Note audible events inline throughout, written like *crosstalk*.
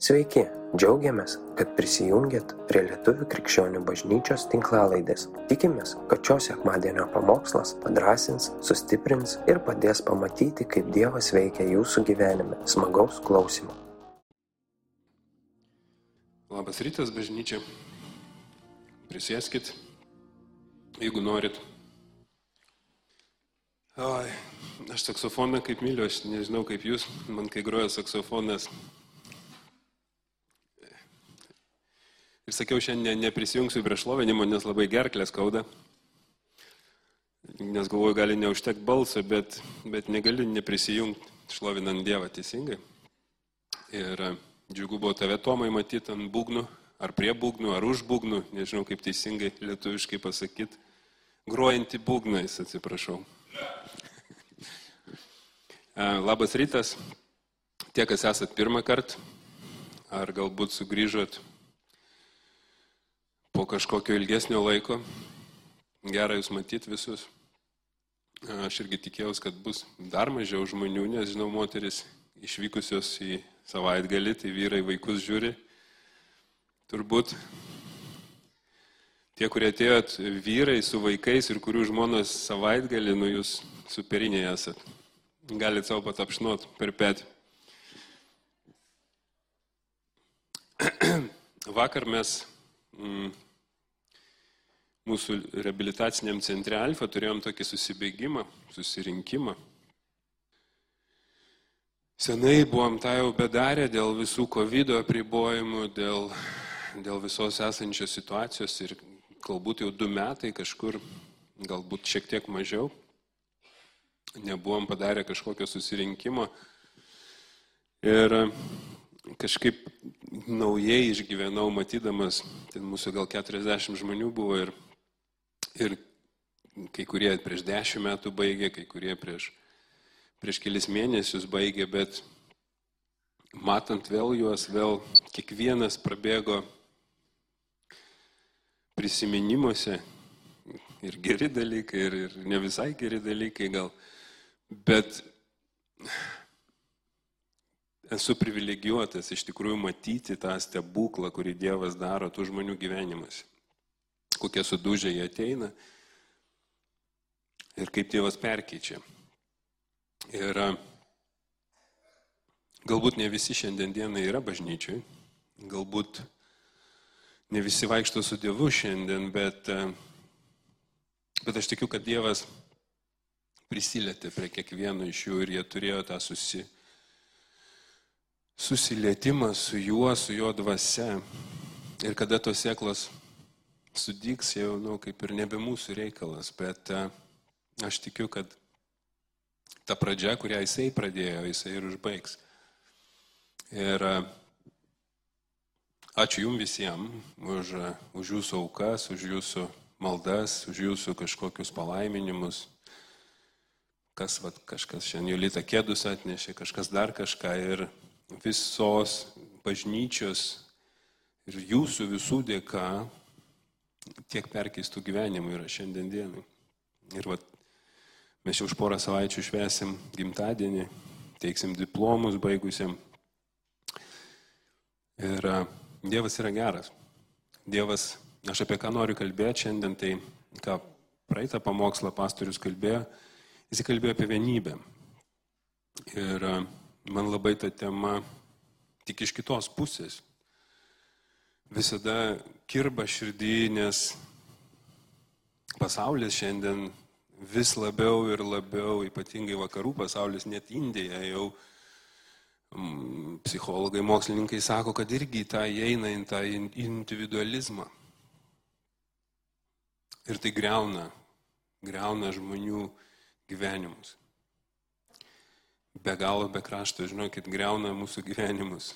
Sveiki, džiaugiamės, kad prisijungiat prie Lietuvių krikščionių bažnyčios tinklalaidės. Tikimės, kad šios sekmadienio pamokslas padrasins, sustiprins ir padės pamatyti, kaip Dievas veikia jūsų gyvenime. Smagaus klausimų. Labas rytas, bažnyčia. Prisėskit, jeigu norit. Oi, aš saksofoną kaip myliu, aš nežinau kaip jūs, man kai groja saksofonas. Ir sakiau, šiandien neprisijungsiu prie šlovinimo, nes labai gerklės skauda. Nes galvoju, gali neužtekti balso, bet, bet negali neprisijungti šlovinant Dievą teisingai. Ir e, džiugu buvo tave Tomai matyti ant būgnų, ar prie būgnų, ar už būgnų, nežinau kaip teisingai lietuviškai pasakyti. Gruojantį būgnais, atsiprašau. E, labas rytas. Tie, kas esat pirmą kartą, ar galbūt sugrįžot po kažkokio ilgesnio laiko. Gerą jūs matyti visus. Aš irgi tikėjausi, kad bus dar mažiau žmonių, nes žinau, moteris išvykusios į savaitgalį, tai vyrai vaikus žiūri. Turbūt tie, kurie atėjot vyrai su vaikais ir kurių žmonos savaitgalį, nu jūs superiniai esat galite savo patapšnot per petį. *clears throat* Vakar mes mm, mūsų rehabilitaciniam centre Alfa turėjom tokį susibėgimą, susirinkimą. Senai buvom tą jau bedarę dėl visų COVID apribojimų, dėl, dėl visos esančios situacijos ir galbūt jau du metai kažkur, galbūt šiek tiek mažiau nebuvom padarę kažkokio susirinkimo. Ir kažkaip naujai išgyvenau, matydamas, ten mūsų gal 40 žmonių buvo ir, ir kai kurie prieš 10 metų baigė, kai kurie prieš, prieš kelis mėnesius baigė, bet matant vėl juos, vėl kiekvienas prabėgo prisiminimuose ir geri dalykai, ir, ir ne visai geri dalykai gal. Bet esu privilegijuotas iš tikrųjų matyti tą stebuklą, kurį Dievas daro tų žmonių gyvenimuose. Kokie sudužę jie ateina ir kaip Dievas perkeičia. Ir galbūt ne visi šiandien dienai yra bažnyčiai, galbūt ne visi vaikšto su Dievu šiandien, bet, bet aš tikiu, kad Dievas prisilietė prie kiekvieno iš jų ir jie turėjo tą susi, susilietimą su juo, su jo dvasia. Ir kada tos sėklos sudyks, jau, nu, kaip ir nebe mūsų reikalas, bet e, aš tikiu, kad ta pradžia, kurią jisai pradėjo, jisai ir užbaigs. Ir e, ačiū jums visiems už, e, už jūsų aukas, už jūsų maldas, už jūsų kažkokius palaiminimus kas, vat, kažkas šiandien Julita kėdus atnešė, kažkas dar kažką ir visos bažnyčios ir jūsų visų dėka tiek perkeistų gyvenimų yra šiandien dienai. Ir vat, mes jau už porą savaičių švesim gimtadienį, teiksim diplomus baigusiam. Ir Dievas yra geras. Dievas, aš apie ką noriu kalbėti šiandien, tai ką praeitą pamokslą pastorius kalbėjo, Jis kalbėjo apie vienybę. Ir man labai ta tema tik iš kitos pusės. Visada kirba širdį, nes pasaulis šiandien vis labiau ir labiau, ypatingai vakarų pasaulis, net Indija jau mm, psichologai, mokslininkai sako, kad irgi tą įeina į tą individualizmą. Ir tai greuna, greuna žmonių gyvenimus. Be galo, be krašto, žinokit, greuna mūsų gyvenimus.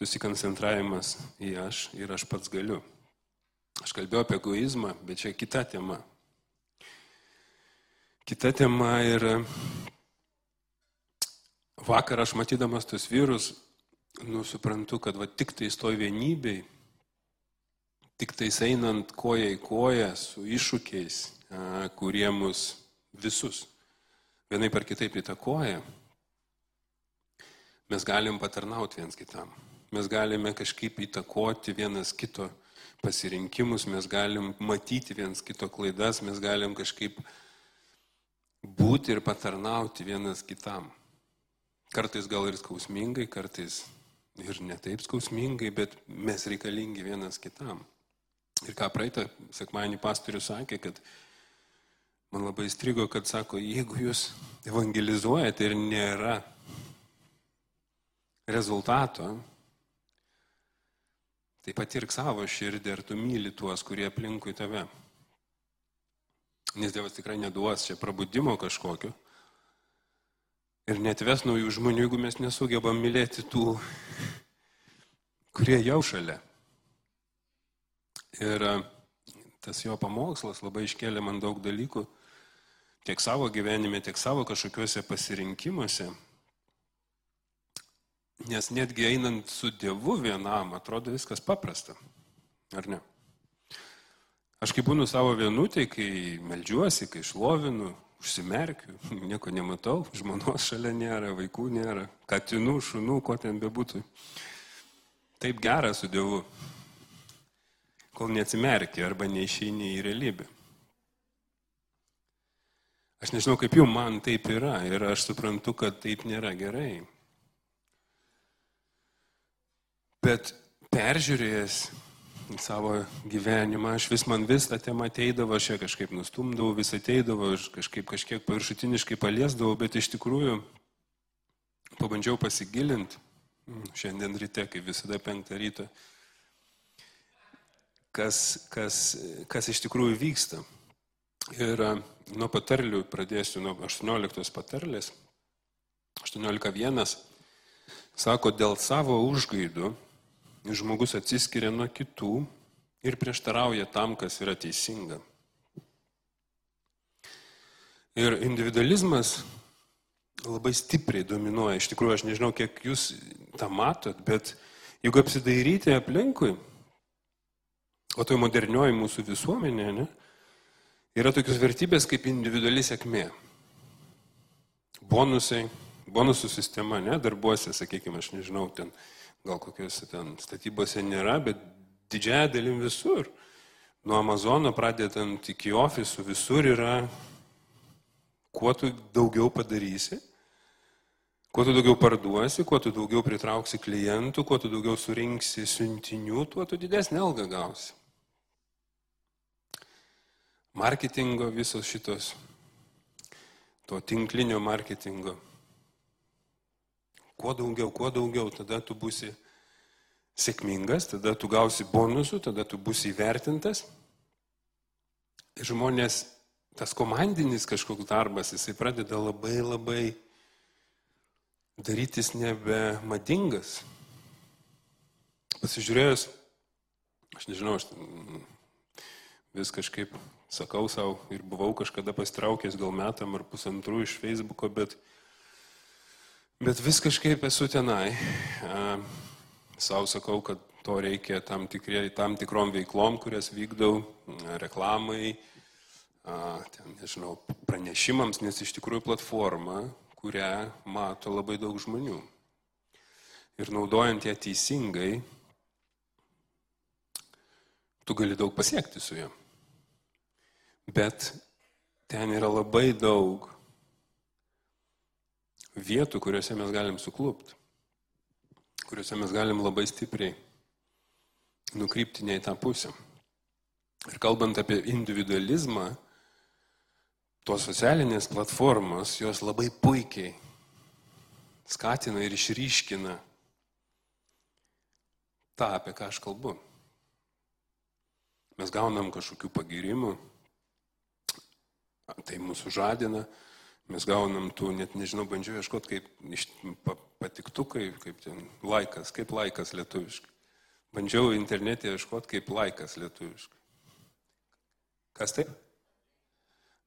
Susikoncentravimas į aš ir aš pats galiu. Aš kalbėjau apie egoizmą, bet čia kita tema. Kita tema ir vakar aš matydamas tos vyrus, nu, suprantu, kad va tik tai stoj vienybei, tik tais einant koja į koją su iššūkiais, kurie mus visus vienai par kitaip įtakoja, Mes galim patarnauti viens kitam. Mes galime kažkaip įtakoti vienas kito pasirinkimus, mes galim matyti viens kito klaidas, mes galim kažkaip būti ir patarnauti vienas kitam. Kartais gal ir skausmingai, kartais ir netaip skausmingai, bet mes reikalingi vienas kitam. Ir ką praeitą sekmanį pastorius sakė, kad man labai įstrigo, kad sako, jeigu jūs evangelizuojate ir nėra rezultato, tai patirk savo širdį, ar tu myli tuos, kurie aplinkui tave. Nes Dievas tikrai neduos čia prabudimo kažkokio. Ir netves naujų žmonių, jeigu mes nesugebam mylėti tų, kurie jau šalia. Ir e, tas jo pamokslas labai iškėlė man daug dalykų, tiek savo gyvenime, tiek savo kažkokiuose pasirinkimuose. Nes netgi einant su Dievu vienam, atrodo viskas paprasta. Ar ne? Aš kaip būnu savo vienutėje, kai melžiuosi, kai šlovinu, užsimerkiu, *laughs* nieko nematau, žmonos šalia nėra, vaikų nėra, katinų, šunų, ko ten bebūtų. Taip gera su Dievu, kol neatsimerki arba neišeini į realybę. Aš nežinau, kaip jums man taip yra ir aš suprantu, kad taip nėra gerai. Bet peržiūrėjęs savo gyvenimą, aš vis man vis tą temą ateidavo, aš ją kažkaip nustumdavau, vis ateidavo, aš kažkaip kažkiek paviršutiniškai paliesdavau, bet iš tikrųjų pabandžiau pasigilinti, šiandien ryte, kaip visada penktą ryto, kas, kas, kas iš tikrųjų vyksta. Ir nuo patarlių pradėsiu nuo 18 patarlės. 18.1 sako, dėl savo užgaidų žmogus atsiskiria nuo kitų ir prieštarauja tam, kas yra teisinga. Ir individualizmas labai stipriai dominuoja. Iš tikrųjų, aš nežinau, kiek jūs tą matot, bet jeigu apsidairyti aplinkui, o tai modernioji mūsų visuomenė, ne, yra tokios vertybės kaip individuali sėkmė. Bonusai, bonusų sistema, ne, darbuose, sakykime, aš nežinau, ten gal kokiuose ten statybose nėra, bet didžiaja dalim visur. Nuo Amazono pradedant iki ofisų visur yra, kuo tu daugiau padarysi, kuo tu daugiau parduosi, kuo tu daugiau pritrauksi klientų, kuo tu daugiau surinksi siuntinių, tuo tu didesnį algą gausi. Marketingo visos šitos, to tinklinio marketingo Kuo daugiau, kuo daugiau, tada tu būsi sėkmingas, tada tu gausi bonusų, tada tu būsi įvertintas. Žmonės, tas komandinis kažkoks darbas, jisai pradeda labai labai darytis nebemadingas. Pasižiūrėjus, aš nežinau, aš vis kažkaip sakau savo ir buvau kažkada pastraukęs gal metam ar pusantrų iš Facebooko, bet Bet vis kažkaip esu tenai. Sau sakau, kad to reikia tam, tikrie, tam tikrom veiklom, kurias vykdau, reklamai, ten, nežinau, pranešimams, nes iš tikrųjų platforma, kurią mato labai daug žmonių. Ir naudojant ją teisingai, tu gali daug pasiekti su ja. Bet ten yra labai daug vietų, kuriuose mes galim suklūpti, kuriuose mes galim labai stipriai nukrypti ne į tą pusę. Ir kalbant apie individualizmą, tos socialinės platformos, jos labai puikiai skatina ir išryškina tą, apie ką aš kalbu. Mes gaunam kažkokių pagirimų, tai mūsų žadina, Mes gaunam tų, net nežinau, bandžiau ieškoti kaip iš, pa, patiktukai, kaip ten laikas, kaip laikas lietuviškai. Bandžiau internete ieškoti kaip laikas lietuviškai. Kas tai?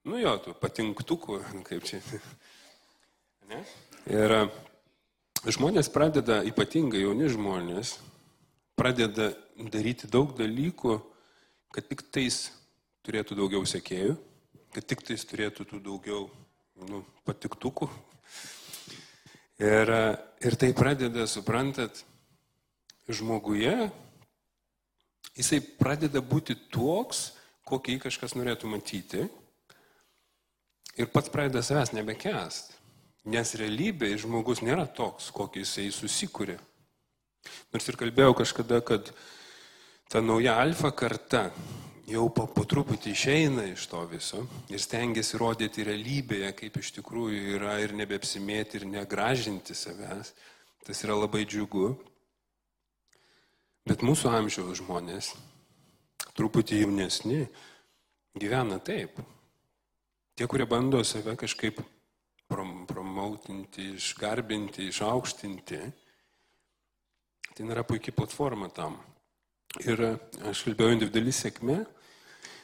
Nu jo, tų patinktukų, *laughs* kaip čia. Ne? Ir žmonės pradeda, ypatingai jauni žmonės, pradeda daryti daug dalykų, kad tik tais turėtų daugiau sekėjų, kad tik tais turėtų tų daugiau nu, patiktukų. Ir, ir tai pradeda, suprantat, žmoguje, jisai pradeda būti toks, kokį jį kažkas norėtų matyti. Ir pats pradeda savęs nebekest. Nes realybėje žmogus nėra toks, kokį jisai susikūrė. Nors ir kalbėjau kažkada, kad ta nauja alfa karta jau po, po truputį išeina iš to viso ir stengiasi rodyti realybėje, kaip iš tikrųjų yra ir nebeapsimėti ir negražinti savęs. Tas yra labai džiugu. Bet mūsų amžiaus žmonės, truputį jaunesni, gyvena taip. Tie, kurie bando save kažkaip prom, promautinti, išgarbinti, išaukštinti, tai nėra puikia platforma tam. Ir aš kalbėjau individuali sėkmė,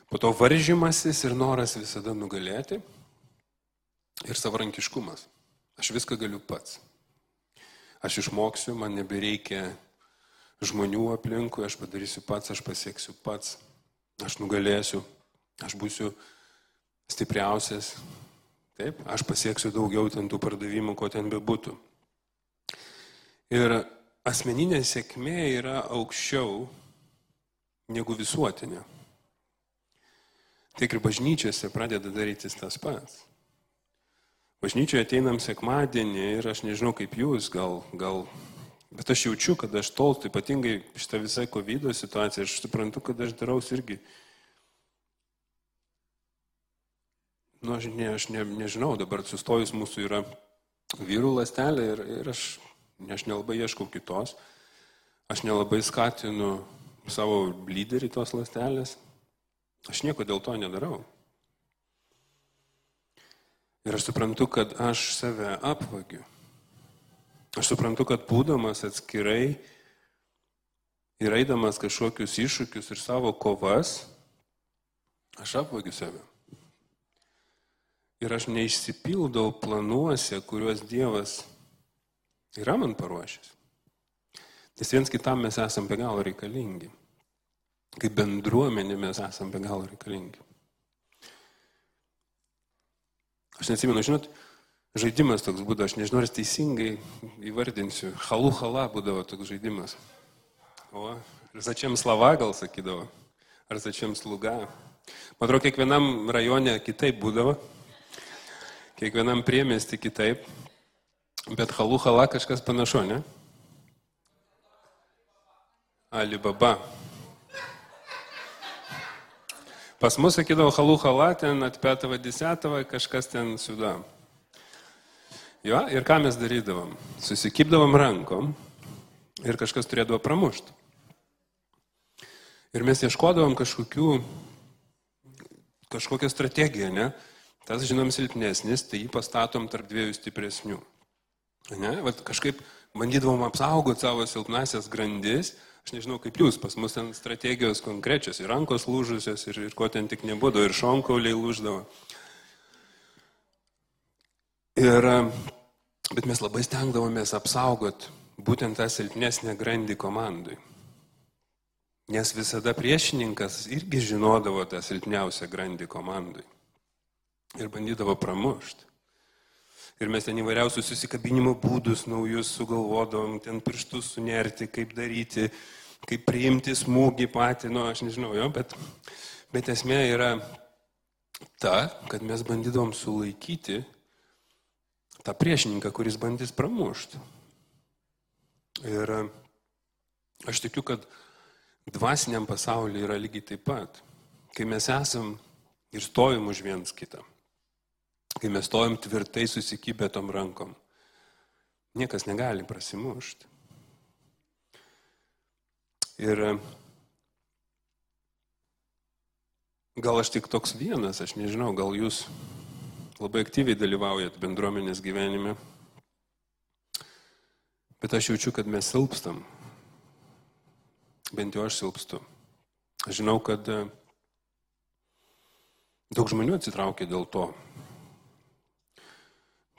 po to varžymasis ir noras visada nugalėti ir savarankiškumas. Aš viską galiu pats. Aš išmoksiu, man nebereikia žmonių aplinkui, aš padarysiu pats, aš pasieksiu pats, aš nugalėsiu, aš būsiu stipriausias, taip, aš pasieksiu daugiau ten tų pardavimų, ko ten bebūtų. Ir asmeninė sėkmė yra aukščiau negu visuotinė. Tiek ir bažnyčiose pradeda darytis tas pats. Bažnyčioje ateinam sekmadienį ir aš nežinau kaip jūs, gal, gal Bet aš jaučiu, kad aš tolstu, ypatingai šitą visą COVID situaciją, aš suprantu, kad aš daraus irgi. Nu, aš, ne, aš ne, nežinau, dabar sustojus mūsų yra vyrų lastelė ir, ir aš, aš nelabai ieškau kitos. Aš nelabai skatinu savo lyderį tos lastelės. Aš nieko dėl to nedarau. Ir aš suprantu, kad aš save apvagiu. Aš suprantu, kad būdamas atskirai ir eidamas kažkokius iššūkius ir savo kovas, aš apvagiu save. Ir aš neišsipildau planuose, kuriuos Dievas yra man paruošęs. Nes viens kitam mes esame be galo reikalingi. Kaip bendruomenė mes esame be galo reikalingi. Aš neatsimenu, žinot, žaidimas toks būdavo, aš nežinau, ar teisingai įvardinsiu. Halų hala būdavo toks žaidimas. O, ir začiam slava gal sakydavo, ar začiam sluga. Man atrodo, kiekvienam rajone kitaip būdavo, kiekvienam priemesti kitaip, bet halų hala kažkas panašu, ne? Alibaba. Pas mus sakydavo halų hala, ten atpėtava desėtava, kažkas ten sudam. Jo, ir ką mes darydavom? Susikipdavom rankom ir kažkas turėdavo pramušti. Ir mes ieškodavom kažkokių, kažkokią strategiją, ne? Tas, žinom, silpnesnis, tai jį pastatom tarp dviejų stipresnių. Ne? Vat kažkaip bandydavom apsaugoti savo silpnasias grandis. Aš nežinau, kaip jūs, pas mus ten strategijos konkrečios, ir rankos lūžusios, ir, ir ko ten tik nebūdavo, ir šonkauliai lūždavo. Ir, bet mes labai stengdavomės apsaugot būtent tą silpnesnę grandį komandai. Nes visada priešininkas irgi žinodavo tą silpniausią grandį komandai. Ir bandydavo pramušti. Ir mes ten įvairiausius susikabinimo būdus naujus sugalvodavom, ten pirštus sunerti, kaip daryti, kaip priimti smūgį patį, nu aš nežinau jo, bet, bet esmė yra ta, kad mes bandydavom sulaikyti tą priešininką, kuris bandys pramušti. Ir aš tikiu, kad dvasiniam pasaulyje yra lygiai taip pat. Kai mes esam ir stovim už viens kitą, kai mes stovim tvirtai susikibę tom rankom, niekas negali prasimušti. Ir gal aš tik toks vienas, aš nežinau, gal jūs labai aktyviai dalyvaujat bendruomenės gyvenime, bet aš jaučiu, kad mes silpstam. Bent jau aš silpstu. Aš žinau, kad e, daug žmonių atsitraukia dėl to,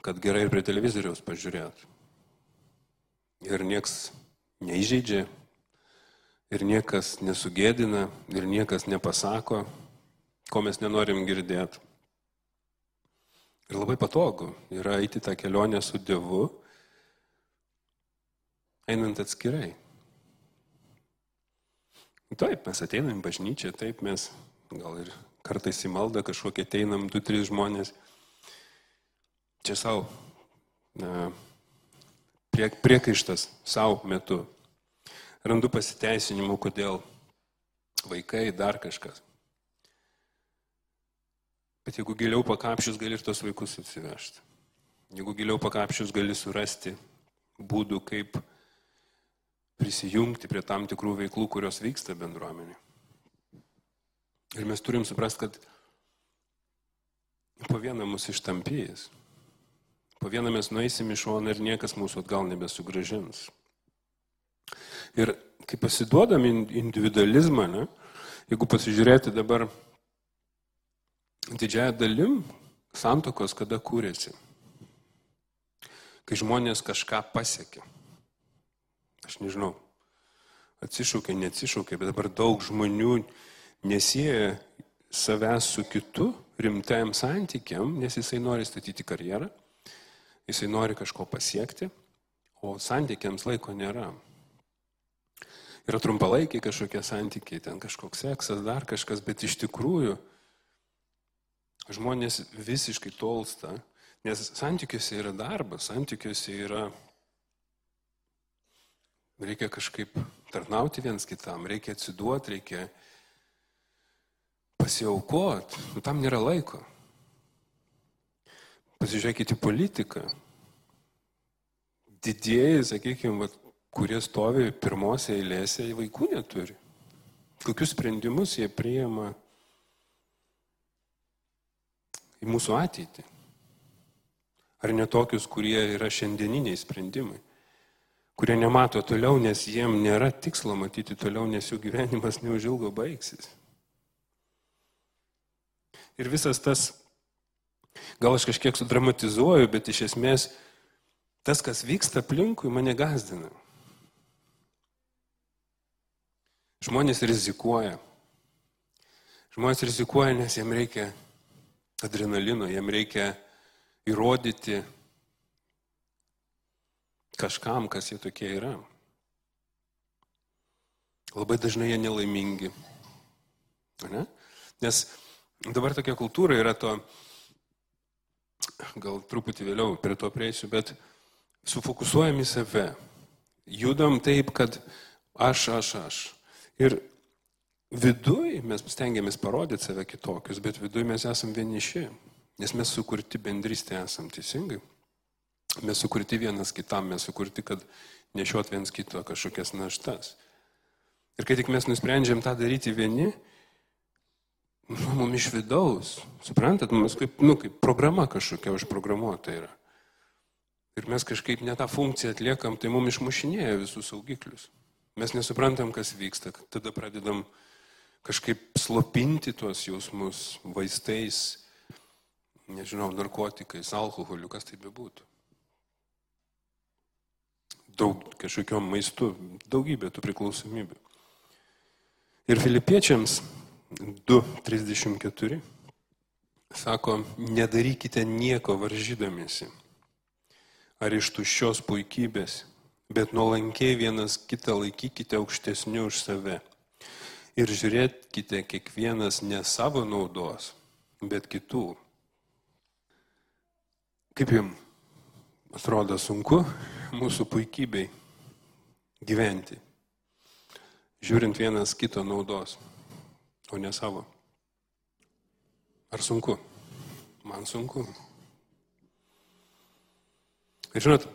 kad gerai ir prie televizoriaus pažiūrėt. Ir nieks neįžeidžia, ir niekas nesugėdina, ir niekas nepasako, ko mes nenorim girdėti. Ir labai patogu yra eiti tą kelionę su Dievu einant atskirai. Taip, mes ateinam į bažnyčią, taip mes gal ir kartais į maldą kažkokie ateinam, du, trys žmonės. Čia savo prie, priekaištas savo metu. Randu pasiteisinimų, kodėl vaikai dar kažkas. Bet jeigu giliau pakapšius, gali ir tos vaikus atsivežti. Jeigu giliau pakapšius, gali surasti būdų, kaip prisijungti prie tam tikrų veiklų, kurios vyksta bendruomenė. Ir mes turim suprasti, kad po vieną mus ištampys. Po vieną mes nueisim iš šoną ir niekas mūsų atgal nebesugražins. Ir kai pasiduodam individualizmą, ne, jeigu pasižiūrėti dabar didžiąją dalim santokos, kada kūrėsi. Kai žmonės kažką pasiekė. Aš nežinau, atsišaukė, neatsišaukė, bet dabar daug žmonių nesieja savęs su kitu rimtajam santykiam, nes jisai nori statyti karjerą, jisai nori kažko pasiekti, o santykiams laiko nėra. Yra trumpalaikiai kažkokie santykiai, ten kažkoks seksas, dar kažkas, bet iš tikrųjų žmonės visiškai tolsta, nes santykiuose yra darbas, santykiuose yra reikia kažkaip tarnauti viens kitam, reikia atsiduoti, reikia pasiaukot, nu, tam nėra laiko. Pasižiūrėkite į politiką. Didieji, sakykime, kurie stovi pirmose eilėse, jie vaikų neturi. Kokius sprendimus jie priima į mūsų ateitį? Ar ne tokius, kurie yra šiandieniniai sprendimai? Kurie nemato toliau, nes jiem nėra tikslo matyti toliau, nes jų gyvenimas neužilgo baigsis. Ir visas tas, gal aš kažkiek sudramatizuoju, bet iš esmės tas, kas vyksta aplinkui, mane gazdina. Žmonės rizikuoja. Žmonės rizikuoja, nes jiem reikia adrenalino, jiem reikia įrodyti kažkam, kas jie tokie yra. Labai dažnai jie nelaimingi. Ne? Nes Dabar tokia kultūra yra to, gal truputį vėliau prie to prieisiu, bet sufokusuojam į save. Judam taip, kad aš, aš, aš. Ir viduj mes stengiamės parodyti save kitokius, bet viduj mes esame vieniši, nes mes sukurti bendrystė esam teisingai. Mes sukurti vienas kitam, mes sukurti, kad nešiot viens kito kažkokias naštas. Ir kai tik mes nusprendžiam tą daryti vieni, nu, mums iš vidaus, suprantat, mums kaip, nu, kaip programa kažkokia užprogramuota yra. Ir mes kažkaip ne tą funkciją atliekam, tai mums išmušinėja visus saugiklius. Mes nesuprantam, kas vyksta, tada pradedam kažkaip slopinti tuos jausmus vaistais, nežinau, narkotikais, alkoholiu, kas tai bebūtų. Daug kažkokiam maistu, daugybė tų priklausomybių. Ir filipiečiams 2.34 sako, nedarykite nieko varžydamėsi ar iš tuščios puikybės, bet nuolankiai vienas kitą laikykite aukštesniu už save. Ir žiūrėkite kiekvienas ne savo naudos, bet kitų. Kaip jums atrodo sunku mūsų puikybei gyventi, žiūrint vienas kito naudos? o ne savo. Ar sunku? Man sunku. Ir žinot,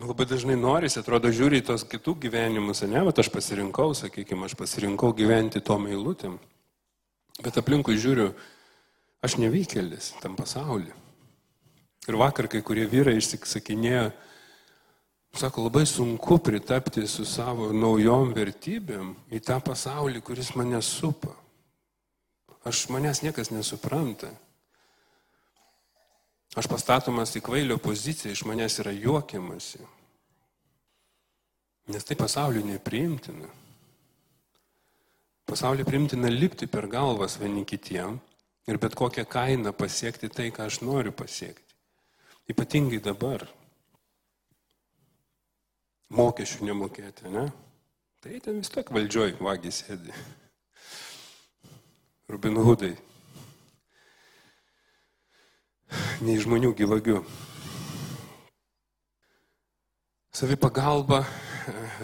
labai dažnai norisi, atrodo, žiūri į tos kitų gyvenimus, ne, bet aš pasirinkau, sakykime, aš pasirinkau gyventi tom eilutėm. Bet aplinkui žiūriu, aš nevykėlis tam pasauliu. Ir vakar kai kurie vyrai išsisakinėjo, sako, labai sunku pritapti su savo naujom vertybėm į tą pasaulį, kuris mane supa. Aš manęs niekas nesupranta. Aš pastatomas į kvailio poziciją, iš manęs yra juokiamasi. Nes tai pasauliu nepriimtina. Pasauliu priimtina lipti per galvas vieni kitiem ir bet kokią kainą pasiekti tai, ką aš noriu pasiekti. Ypatingai dabar. mokesčių nemokėti, ne? Tai ten vis tiek valdžioj vagys sėdi. Rubin Hudai. Nei žmonių gyvagių. Savipagalba,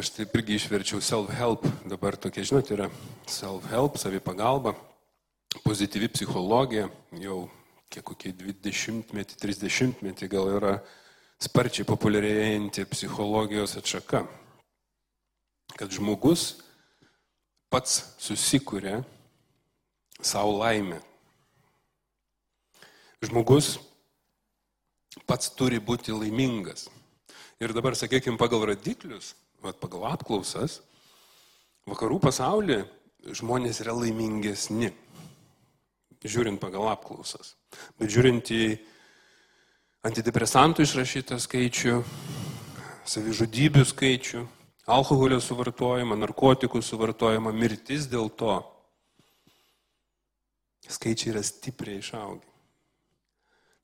aš taip irgi išverčiau self-help, dabar tokia, žinot, yra self-help, savipagalba, pozityvi psichologija, jau kiek kokie 20 metį, 30 metį gal yra sparčiai populiarėjanti psichologijos atšaka. Kad žmogus pats susikūrė savo laimę. Žmogus pats turi būti laimingas. Ir dabar, sakykime, pagal radiklius, pagal apklausas, vakarų pasaulyje žmonės yra laimingesni, žiūrint pagal apklausas. Bet žiūrint į antidepresantų išrašytą skaičių, savižudybių skaičių, alkoholio suvartojimą, narkotikų suvartojimą, mirtis dėl to, skaičiai yra stipriai išaugę.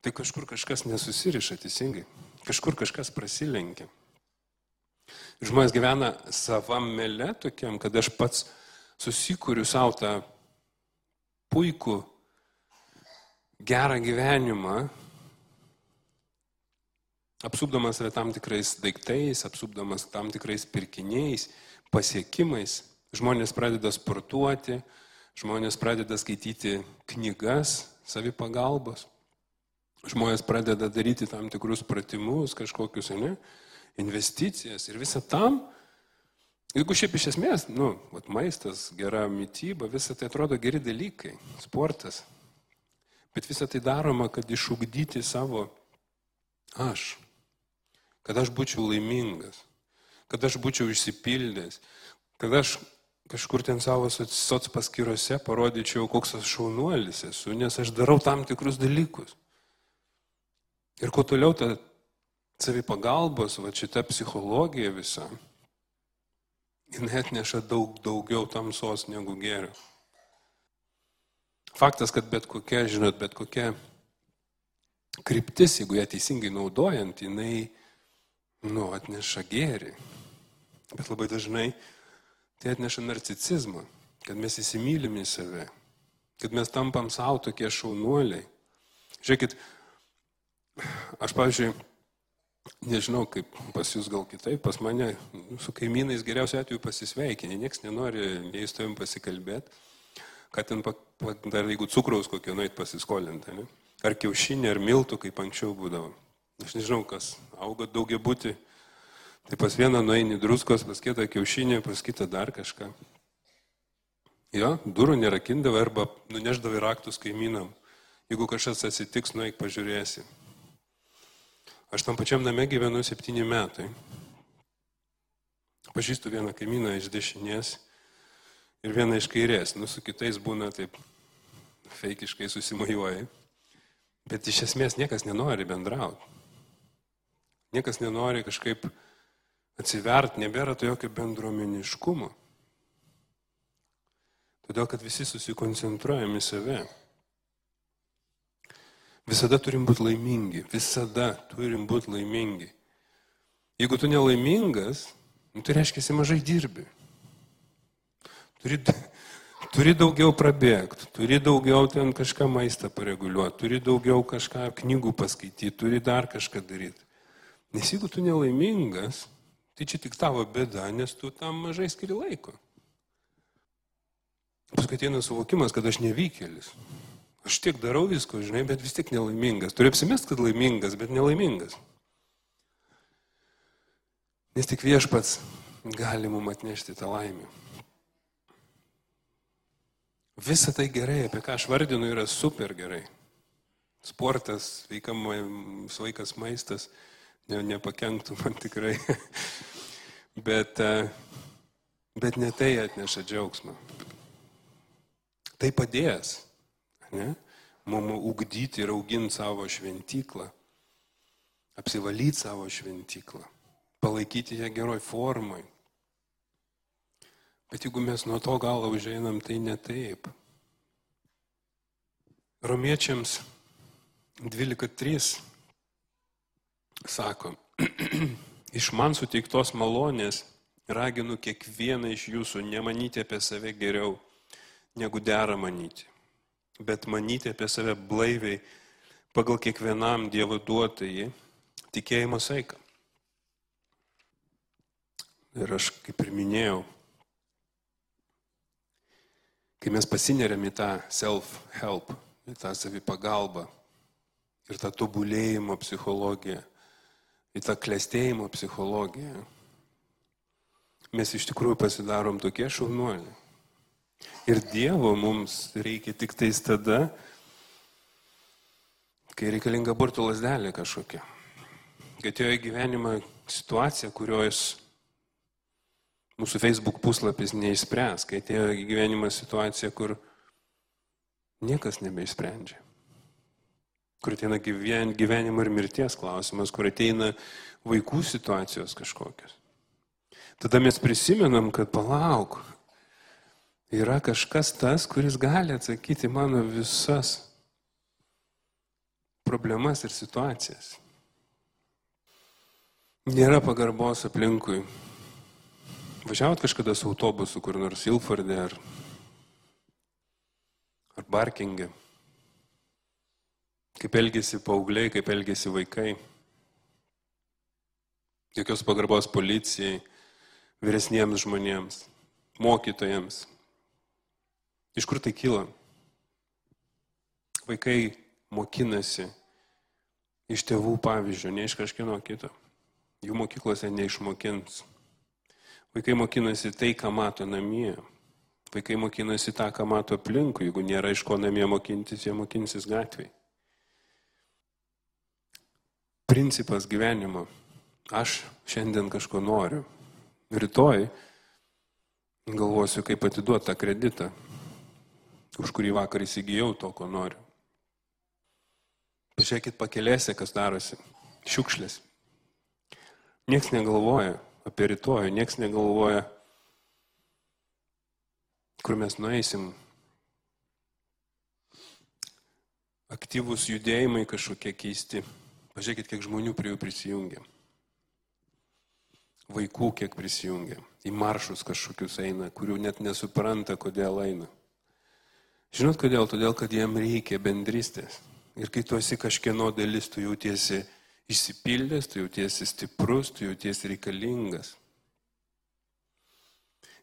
Tai kažkur kažkas nesusiriša teisingai, kažkur kažkas prasilenkia. Žmonės gyvena savam mele tokiam, kad aš pats susikūriu savo tą puikų gerą gyvenimą, apsupdamas save tam tikrais daiktais, apsupdamas tam tikrais pirkiniais, pasiekimais, žmonės pradeda sportuoti, žmonės pradeda skaityti knygas savipagalbos, žmonės pradeda daryti tam tikrus pratimus, kažkokius, ne, investicijas ir visą tam, jeigu šiaip iš esmės, nu, vat, maistas, gera mytyba, visą tai atrodo geri dalykai, sportas, Bet visą tai daroma, kad išugdyti savo aš. Kad aš būčiau laimingas. Kad aš būčiau išsipildęs. Kad aš kažkur ten savo soc paskyrose parodyčiau, koks aš šaunuolis esu, nes aš darau tam tikrus dalykus. Ir kuo toliau ta savipagalbos, va šita psichologija visa, jinai atneša daug daugiau tamsos negu gėrio. Faktas, kad bet kokia, žinot, bet kokia kryptis, jeigu ją teisingai naudojant, jinai, nu, atneša gėrį. Bet labai dažnai tai atneša narcicizmą, kad mes įsimylime į save, kad mes tampam savo tokie šaunuoliai. Žiūrėkit, aš, pavyzdžiui, nežinau, kaip pas jūs gal kitaip, pas mane su kaimynais geriausiu atveju pasisveikinė, niekas nenori nei su tavim pasikalbėti kad ten dar jeigu cukraus kokio nueit pasiskolinti, ne? ar kiaušinį, ar miltų, kaip anksčiau būdavo. Aš nežinau, kas auga daugia būti. Tai pas vieną nueini druskos, pas kitą kiaušinį, pas kitą dar kažką. Jo, durų nerakindavai arba nuneždavai raktus kaimynam. Jeigu kažkas atsitiks, nueik pažiūrėsi. Aš tam pačiam name gyvenu septyni metai. Pažįstu vieną kaimyną iš dešinės ir viena iš kairės. Nu, su kitais būna taip feikiškai susimajuoji. Bet iš esmės niekas nenori bendrauti. Niekas nenori kažkaip atsivert, nebėra to jokio bendruomeniškumo. Todėl, kad visi susikoncentruojam į save. Visada turim būti laimingi, visada turim būti laimingi. Jeigu tu nelaimingas, nu, tai reiškia, esi mažai dirbi. Turi, turi daugiau prabėgti, turi daugiau ten kažką maistą pareguliuoti, turi daugiau kažką knygų paskaityti, turi dar kažką daryti. Nes jeigu tu nelaimingas, tai čia tik tavo bėda, nes tu tam mažai skiri laiko. Paskui ateina suvokimas, kad aš nevykėlis. Aš tiek darau visko, žinai, bet vis tiek nelaimingas. Turiu apsimest, kad laimingas, bet nelaimingas. Nes tik viešpats gali mums atnešti tą laimę. Visa tai gerai, apie ką aš vardinu, yra super gerai. Sportas, veikam, sveikas maistas, ne, nepakenktų man tikrai. *laughs* bet, e, bet ne tai atneša džiaugsmą. Tai padės, ne? Mums ugdyti ir auginti savo šventyklą, apsivalyti savo šventyklą, palaikyti ją geroj formai, Bet jeigu mes nuo to galo užeinam, tai ne taip. Romiečiams 12.3 sako, *clears throat* iš man suteiktos malonės raginu kiekvieną iš jūsų nemanyti apie save geriau, negu dera manyti, bet manyti apie save blaiviai pagal kiekvienam Dievo duotąjį tikėjimo saiką. Ir aš, kaip ir minėjau, kai mes pasineriam į tą self-help, į tą savipagalbą ir tą tobulėjimo psichologiją, į tą klėstėjimo psichologiją, mes iš tikrųjų pasidarom tokie šaunuoliai. Ir Dievo mums reikia tik tais tada, kai reikalinga burtų lasdelė kažkokia. Kai atėjo į gyvenimą situacija, kurios mūsų Facebook puslapis neišspręs, kai atėjo į gyvenimą situacija, kur niekas nebeišsprendžia. Kur ateina gyven, gyvenimo ir mirties klausimas, kur ateina vaikų situacijos kažkokios. Tada mes prisimenam, kad palauk, yra kažkas tas, kuris gali atsakyti mano visas problemas ir situacijas. Nėra pagarbos aplinkui. Važiavot kažkada su autobusu kur nors Ilfordė ar, ar Barkingė. Kaip elgesi paaugliai, kaip elgesi vaikai. Jokios pagarbos policijai, vyresniems žmonėms, mokytojams. Iš kur tai kyla? Vaikai mokinasi iš tėvų pavyzdžio, ne iš kažkieno kito. Jų mokyklose neišmokins. Vaikai mokinasi tai, ką mato namie. Vaikai mokinasi tą, ką mato aplinkui. Jeigu nėra iš ko namie mokintis, jie mokinsis gatvėje. Principas gyvenimo. Aš šiandien kažko noriu. Rytoj galvosiu, kaip atiduoti tą kreditą, už kurį vakar įsigijau to, ko noriu. Pažiūrėkit pakelėse, kas darosi. Šiukšlės. Niekas negalvoja apie rytojų, niekas negalvoja, kur mes nueisim. Aktyvūs judėjimai kažkokie keisti. Pažiūrėkit, kiek žmonių prie jų prisijungia. Vaikų kiek prisijungia. Į maršus kažkokius eina, kurių net nesupranta, kodėl eina. Žinot kodėl? Todėl, kad jiem reikia bendrystės. Ir kai tu esi kažkieno dalis, tu jautiesi išsipildęs, tu jautiesi stiprus, tu jautiesi reikalingas.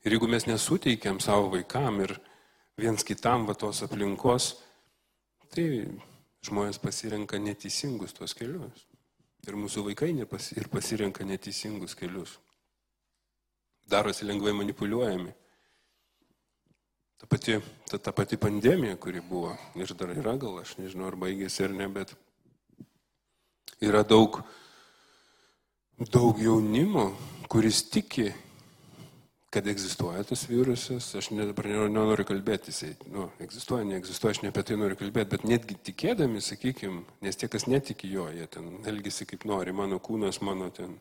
Ir jeigu mes nesuteikiam savo vaikam ir viens kitam va tos aplinkos, tai žmonės pasirenka neteisingus tuos kelius. Ir mūsų vaikai ir pasirenka neteisingus kelius. Darosi lengvai manipuliuojami. Ta pati, ta, ta pati pandemija, kuri buvo ir dar yra, gal aš nežinau, ar baigėsi ar ne, bet yra daug, daug jaunimo, kuris tiki, kad egzistuoja tas virusas. Aš ne, dabar nenoriu kalbėti, jisai, nu, egzistuoja, neegzistuoja, aš ne apie tai noriu kalbėti, bet netgi tikėdami, sakykime, nes tie, kas netiki jo, jie ten elgesi kaip nori, mano kūnas, mano ten,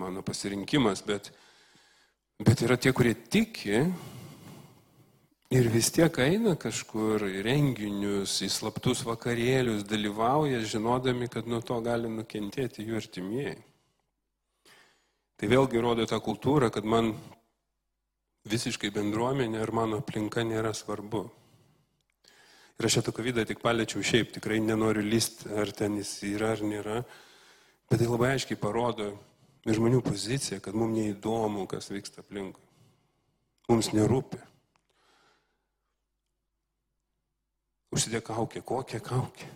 mano pasirinkimas, bet, bet yra tie, kurie tiki, Ir vis tiek eina kažkur į renginius, į slaptus vakarėlius, dalyvauja, žinodami, kad nuo to gali nukentėti jų artimieji. Tai vėlgi rodo tą kultūrą, kad man visiškai bendruomenė ir mano aplinka nėra svarbu. Ir aš šitą kovidą tik paliečiau šiaip, tikrai nenoriu lysti, ar ten jis yra ar nėra, bet tai labai aiškiai parodo žmonių poziciją, kad mums neįdomu, kas vyksta aplinkui. Mums nerūpi. Užsidėk kaukę, kokią kaukę.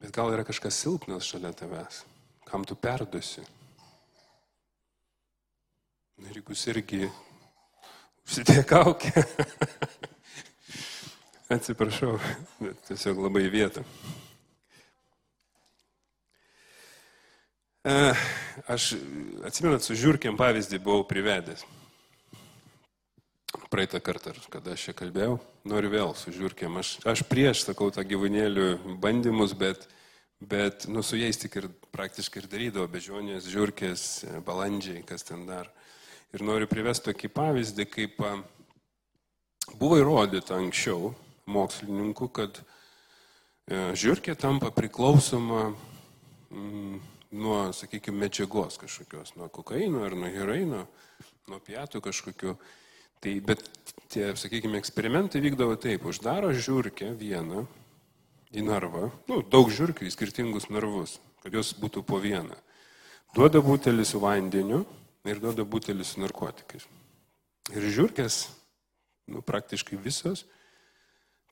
Bet gal yra kažkas silpnas šalia tavęs, kam tu perdusi. Ir jeigu irgi užsidėk kaukę. *laughs* Atsiprašau, bet tiesiog labai vietą. E, aš atsimenat, su žiūrkiam pavyzdį buvau privedęs praeitą kartą, kada aš čia kalbėjau, noriu vėl su žiūrkėm. Aš, aš prieš, sakau, tą gyvūnėlių bandymus, bet, bet nu, su jais tik ir praktiškai ir darydavo, bežionės, žiūrkės, balandžiai, kas ten dar. Ir noriu privesti tokį pavyzdį, kaip buvo įrodyta anksčiau mokslininkų, kad e, žiūrkė tampa priklausoma mm, nuo, sakykime, medžiagos kažkokios, nuo kokaino ar nuo heroino, nuo pietų kažkokiu. Tai, bet tie, sakykime, eksperimentai vykdavo taip, uždaro žiūrkę vieną į narvą, nu, daug žiūrkių į skirtingus narvus, kad jos būtų po vieną. Duoda butelį su vandeniu ir duoda butelį su narkotikais. Ir žiūrkės, nu, praktiškai visos,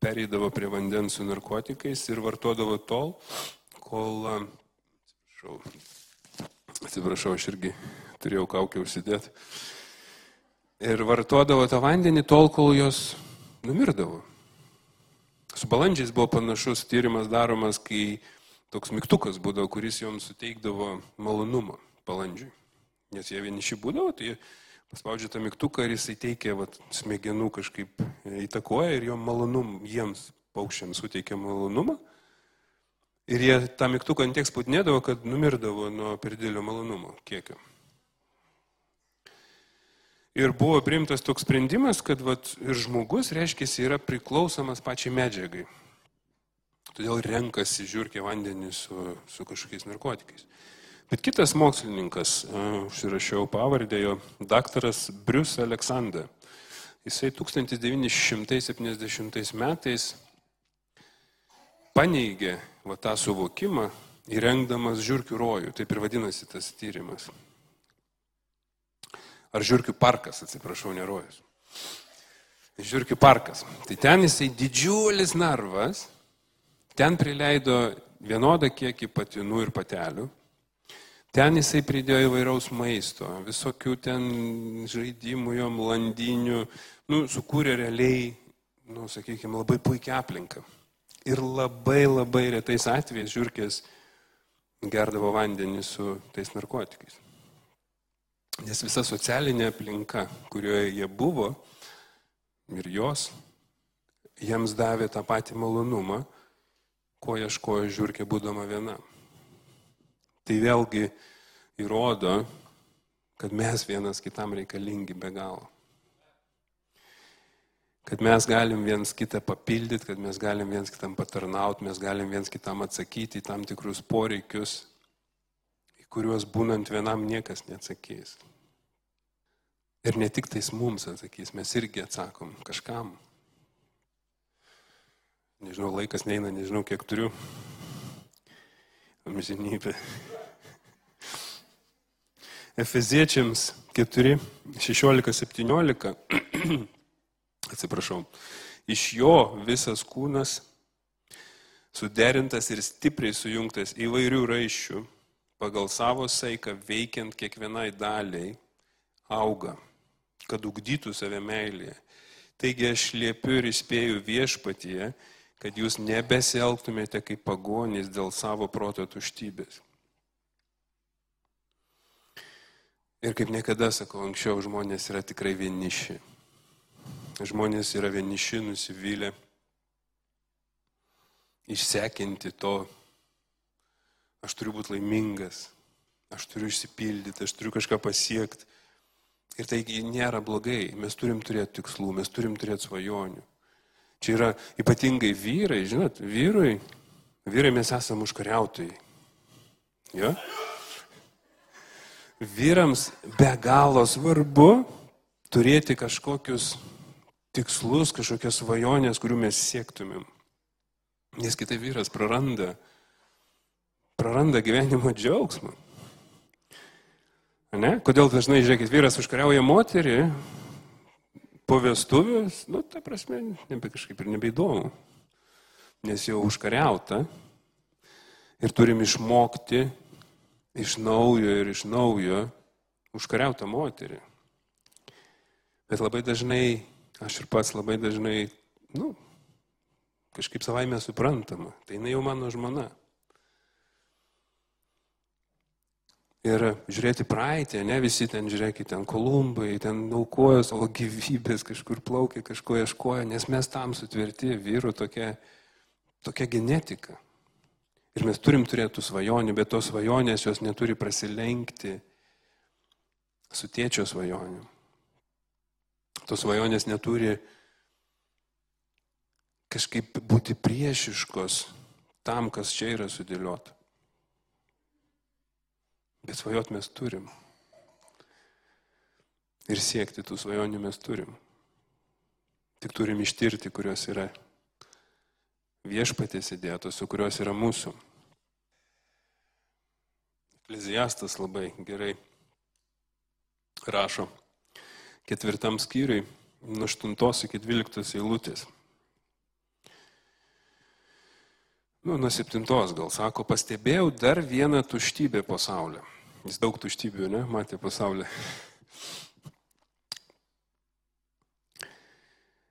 pereidavo prie vandens su narkotikais ir vartodavo tol, kol, atsiprašau, atsiprašau, aš irgi turėjau kaukę užsidėti, ir vartodavo tą vandenį tol, kol jos numirdavo. Su balandžiais buvo panašus tyrimas daromas, kai toks mygtukas būdavo, kuris joms suteikdavo malonumą balandžiui. Nes jie vieniši būdavo, tai paspaudžia tą mygtuką ir jisai teikia vat, smegenų kažkaip įtakoja ir jo malonum jiems paukščiams suteikia malonumą. Ir jie tą mygtuką antiek spaudinėdavo, kad numirdavo nuo per didelio malonumo kiekio. Ir buvo priimtas toks sprendimas, kad vat, ir žmogus, reiškia, yra priklausomas pačiai medžiagai. Todėl renkasi žiūrkė vandenį su, su kažkokiais narkotikais. Bet kitas mokslininkas, užsirašiau pavardę jo, daktaras Brius Aleksandr. Jisai 1970 metais paneigė va, tą suvokimą įrengdamas žiūrkių rojų. Taip ir vadinasi tas tyrimas. Ar žiūrkių parkas, atsiprašau, nerojus. Žiūrkių parkas. Tai ten jisai didžiulis narvas Ten prileido vienodą kiekį patinų ir patelių. Ten jisai pridėjo įvairaus maisto, visokių ten žaidimų, jom landinių, nu, sukūrė realiai, nu, sakykime, labai puikia aplinka. Ir labai labai retais atvejais žiūrkės gerdavo vandenį su tais narkotikais. Nes visa socialinė aplinka, kurioje jie buvo ir jos, jiems davė tą patį malonumą, ko ieškojo žiūrkė būdama viena. Tai vėlgi įrodo, kad mes vienas kitam reikalingi be galo. Kad mes galim viens kitą papildyti, kad mes galim viens kitam patarnauti, mes galim viens kitam atsakyti į tam tikrus poreikius, į kuriuos būnant vienam niekas neatsakys. Ir ne tik tais mums atsakys, mes irgi atsakom kažkam. Nežinau, laikas neina, nežinau, kiek turiu. Amžinybė. Efeziečiams 4, 16, 17. Atsiprašau. Iš jo visas kūnas suderintas ir stipriai sujungtas įvairių raiščių, pagal savo saiką veikiant kiekvienai daliai, auga, kad ugdytų save meilėje. Taigi aš liepiu ir įspėju viešpatyje, kad jūs nebesielgtumėte kaip pagonys dėl savo proto tuštybės. Ir kaip niekada sakau, anksčiau žmonės yra tikrai vieniši. Žmonės yra vieniši, nusivylę, išsekinti to, aš turiu būti laimingas, aš turiu išsipildyti, aš turiu kažką pasiekti. Ir tai nėra blogai, mes turim turėti tikslų, mes turim turėti svajonių. Čia yra ypatingai vyrai, žinot, vyrui, vyrai mes esame užkariautojai. Jo? Vyrams be galo svarbu turėti kažkokius tikslus, kažkokias svajonės, kurių mes siektumėm. Nes kitai vyras praranda, praranda gyvenimo džiaugsmą. Ne? Kodėl dažnai, žiūrėkit, vyras užkariauja moterį, po vestuvės, nu, ta prasme, nebe kažkaip ir nebeįdomu, nes jau užkariauta ir turim išmokti iš naujo ir iš naujo užkariautą moterį. Bet labai dažnai, aš ir pats labai dažnai, nu, kažkaip savaime suprantama, tai jinai jau mano žmona. Ir žiūrėti praeitį, ne visi ten, žiūrėkit, ten kolumbai, ten aukojo savo gyvybės, kažkur plaukė, kažko ieškojo, nes mes tam sutvirti vyrų tokia, tokia genetika. Ir mes turim turėti svajonių, bet tos svajonės jos neturi prasilenkti su tėčio svajonių. Tos svajonės neturi kažkaip būti priešiškos tam, kas čia yra sudėliota. Bet svajot mes turim. Ir siekti tų svajonių mes turim. Tik turim ištirti, kurios yra viešpatės įdėtos, o kurios yra mūsų. Ekleziastas labai gerai rašo ketvirtam skyriui, nuo 8 iki 12 eilutės. Nu, nuo 7 gal sako, pastebėjau dar vieną tuštybę pasaulio. Jis daug tuštybių, ne, matė pasaulį.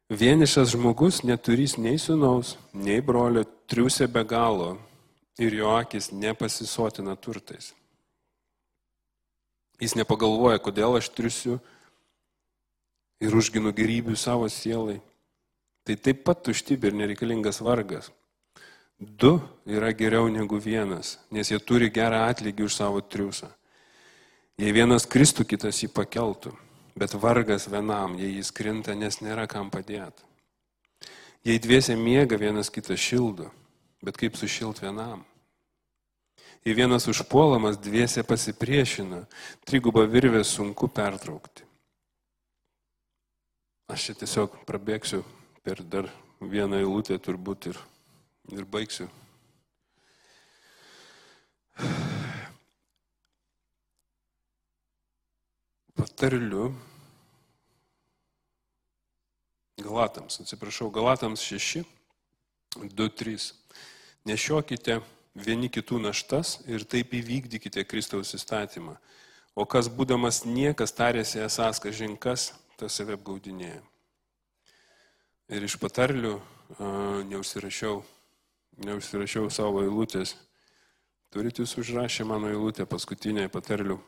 Vienišas žmogus neturys nei sunaus, nei brolio, triusė be galo ir jo akis nepasisotina turtais. Jis nepagalvoja, kodėl aš triusiu ir užginu gerybių savo sielai. Tai taip pat tuštybė ir nereikalingas vargas. Du yra geriau negu vienas, nes jie turi gerą atlygį už savo triusą. Jei vienas kristų, kitas jį pakeltų, bet vargas vienam, jei jis krinta, nes nėra kam padėti. Jei dviese miega, vienas kitą šildo, bet kaip sušilt vienam? Jei vienas užpuolamas, dviese pasipriešina, trigubą virvę sunku pertraukti. Aš čia tiesiog prabėgsiu per dar vieną eilutę turbūt ir, ir baigsiu. Patarliu Galatams, atsiprašau, Galatams 6, 2, 3. Nešiokite vieni kitų naštas ir taip įvykdykite Kristaus įstatymą. O kas būdamas niekas tarėsi esas kažinkas, tas save apgaudinėja. Ir iš patarlių uh, neužsirašiau, neužsirašiau savo eilutės. Turite jūs užrašę mano eilutę paskutinėje patarlių.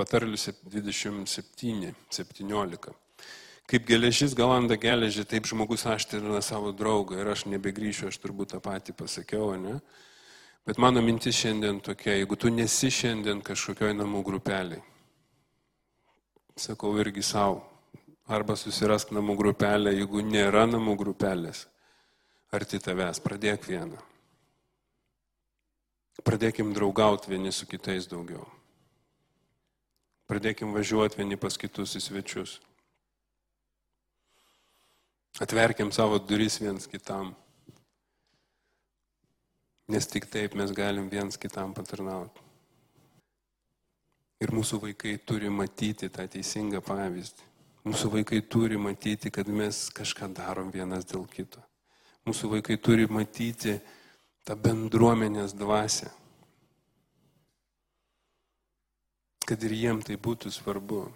Patarlių 27, 17. Kaip geležis galanda geležį, taip žmogus aštrina savo draugą ir aš nebegrįšiu, aš turbūt tą patį pasakiau, ne? Bet mano mintis šiandien tokia, jeigu tu nesi šiandien kažkokioj namų grupeliai, sakau irgi savo. Arba susirask namų grupelę, jeigu nėra namų grupelės, arti tavęs, pradėk vieną. Pradėkim draugauti vieni su kitais daugiau. Pradėkim važiuoti vieni pas kitus į svečius. Atverkim savo duris viens kitam. Nes tik taip mes galim viens kitam patarnauti. Ir mūsų vaikai turi matyti tą teisingą pavyzdį. Mūsų vaikai turi matyti, kad mes kažką darom vienas dėl kito. Mūsų vaikai turi matyti tą bendruomenės dvasę. Kad ir jiem tai būtų svarbu.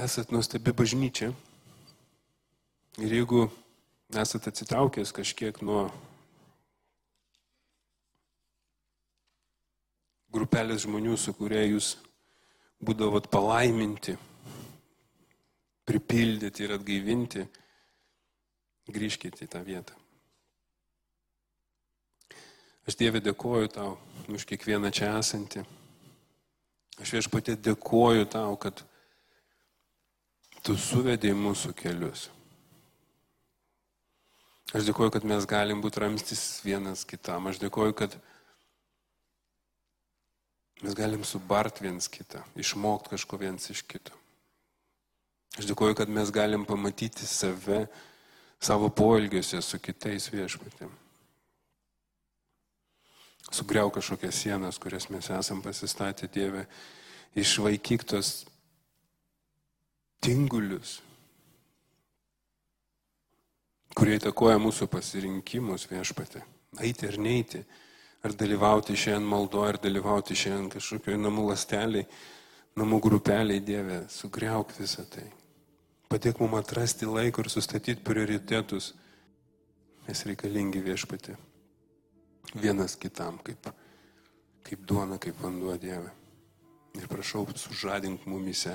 Esat nuostabi bažnyčia. Ir jeigu esat atsitraukęs kažkiek nuo grupelės žmonių, su kuria jūs būdavot palaiminti, pripildyti ir atgaivinti, grįžkite į tą vietą. Aš Dievė dėkoju tau už kiekvieną čia esantį. Aš viešpatė dėkoju tau, kad tu suvedėjai mūsų kelius. Aš dėkoju, kad mes galim būti ramstis vienas kitam. Aš dėkoju, kad Mes galim subart viens kitą, išmokti kažko viens iš kito. Aš dėkuoju, kad mes galim pamatyti save savo poelgiuose su kitais viešpatėm. Sugriau kažkokias sienas, kurias mes esam pasistatę Dievę, išvaikyk tos tingulius, kurie įtakoja mūsų pasirinkimus viešpatė. Eiti ir neiti ar dalyvauti šiandien maldo, ar dalyvauti šiandien kažkokioj namų lasteliai, namų grupeliai Dieve, sugriauk visą tai. Padėk mums atrasti laiko ir sustatyti prioritetus. Mes reikalingi viešpati. Vienas kitam, kaip, kaip duona, kaip vanduo Dieve. Ir prašau, sužadink mumise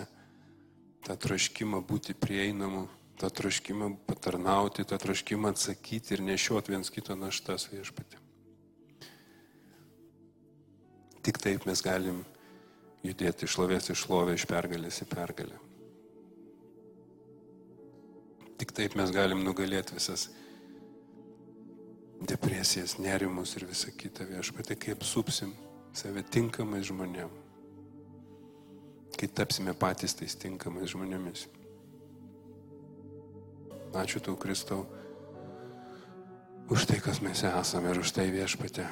tą troškimą būti prieinamu, tą troškimą patarnauti, tą troškimą atsakyti ir nešiot viens kito naštas viešpatį. Tik taip mes galim judėti iš šlovės į šlovę, iš pergalės į pergalę. Tik taip mes galim nugalėti visas depresijas, nerimus ir visą kitą viešpatį, kai apsupsim save tinkamais žmonėm, kai tapsime patys tais tinkamais žmonėmis. Ačiū tau, Kristau, už tai, kas mes esame ir už tai viešpatė,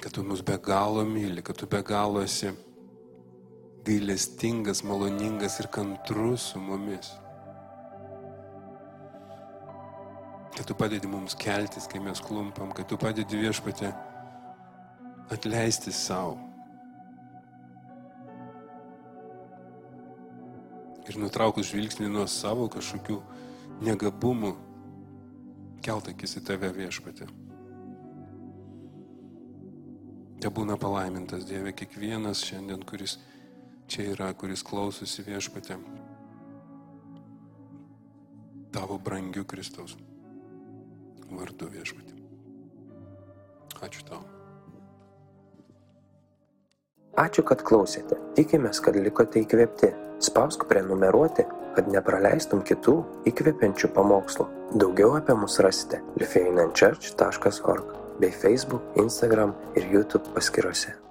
kad tu mus be galo myli, kad tu be galo esi gailestingas, maloningas ir kantrus su mumis. Kad tu padedi mums keltis, kai mes klumpam, kad tu padedi viešpatė atleisti savo. Ir nutraukus žvilgsnį nuo savo kažkokių negabumų, keltakis į tave viešpatė. Te būna palaimintas Dieve kiekvienas šiandien, kuris čia yra, kuris klausosi viešpatė. Tavo brangiu Kristaus vardu viešpatį. Ačiū tau. Ačiū, kad klausėte. Tikimės, kad likote įkvėpti. Spausk prenumeruoti, kad nepraleistum kitų įkvepiančių pamokslų. Daugiau apie mus rasite lifeinanchurch.org bei Facebook, Instagram ir YouTube paskiruose.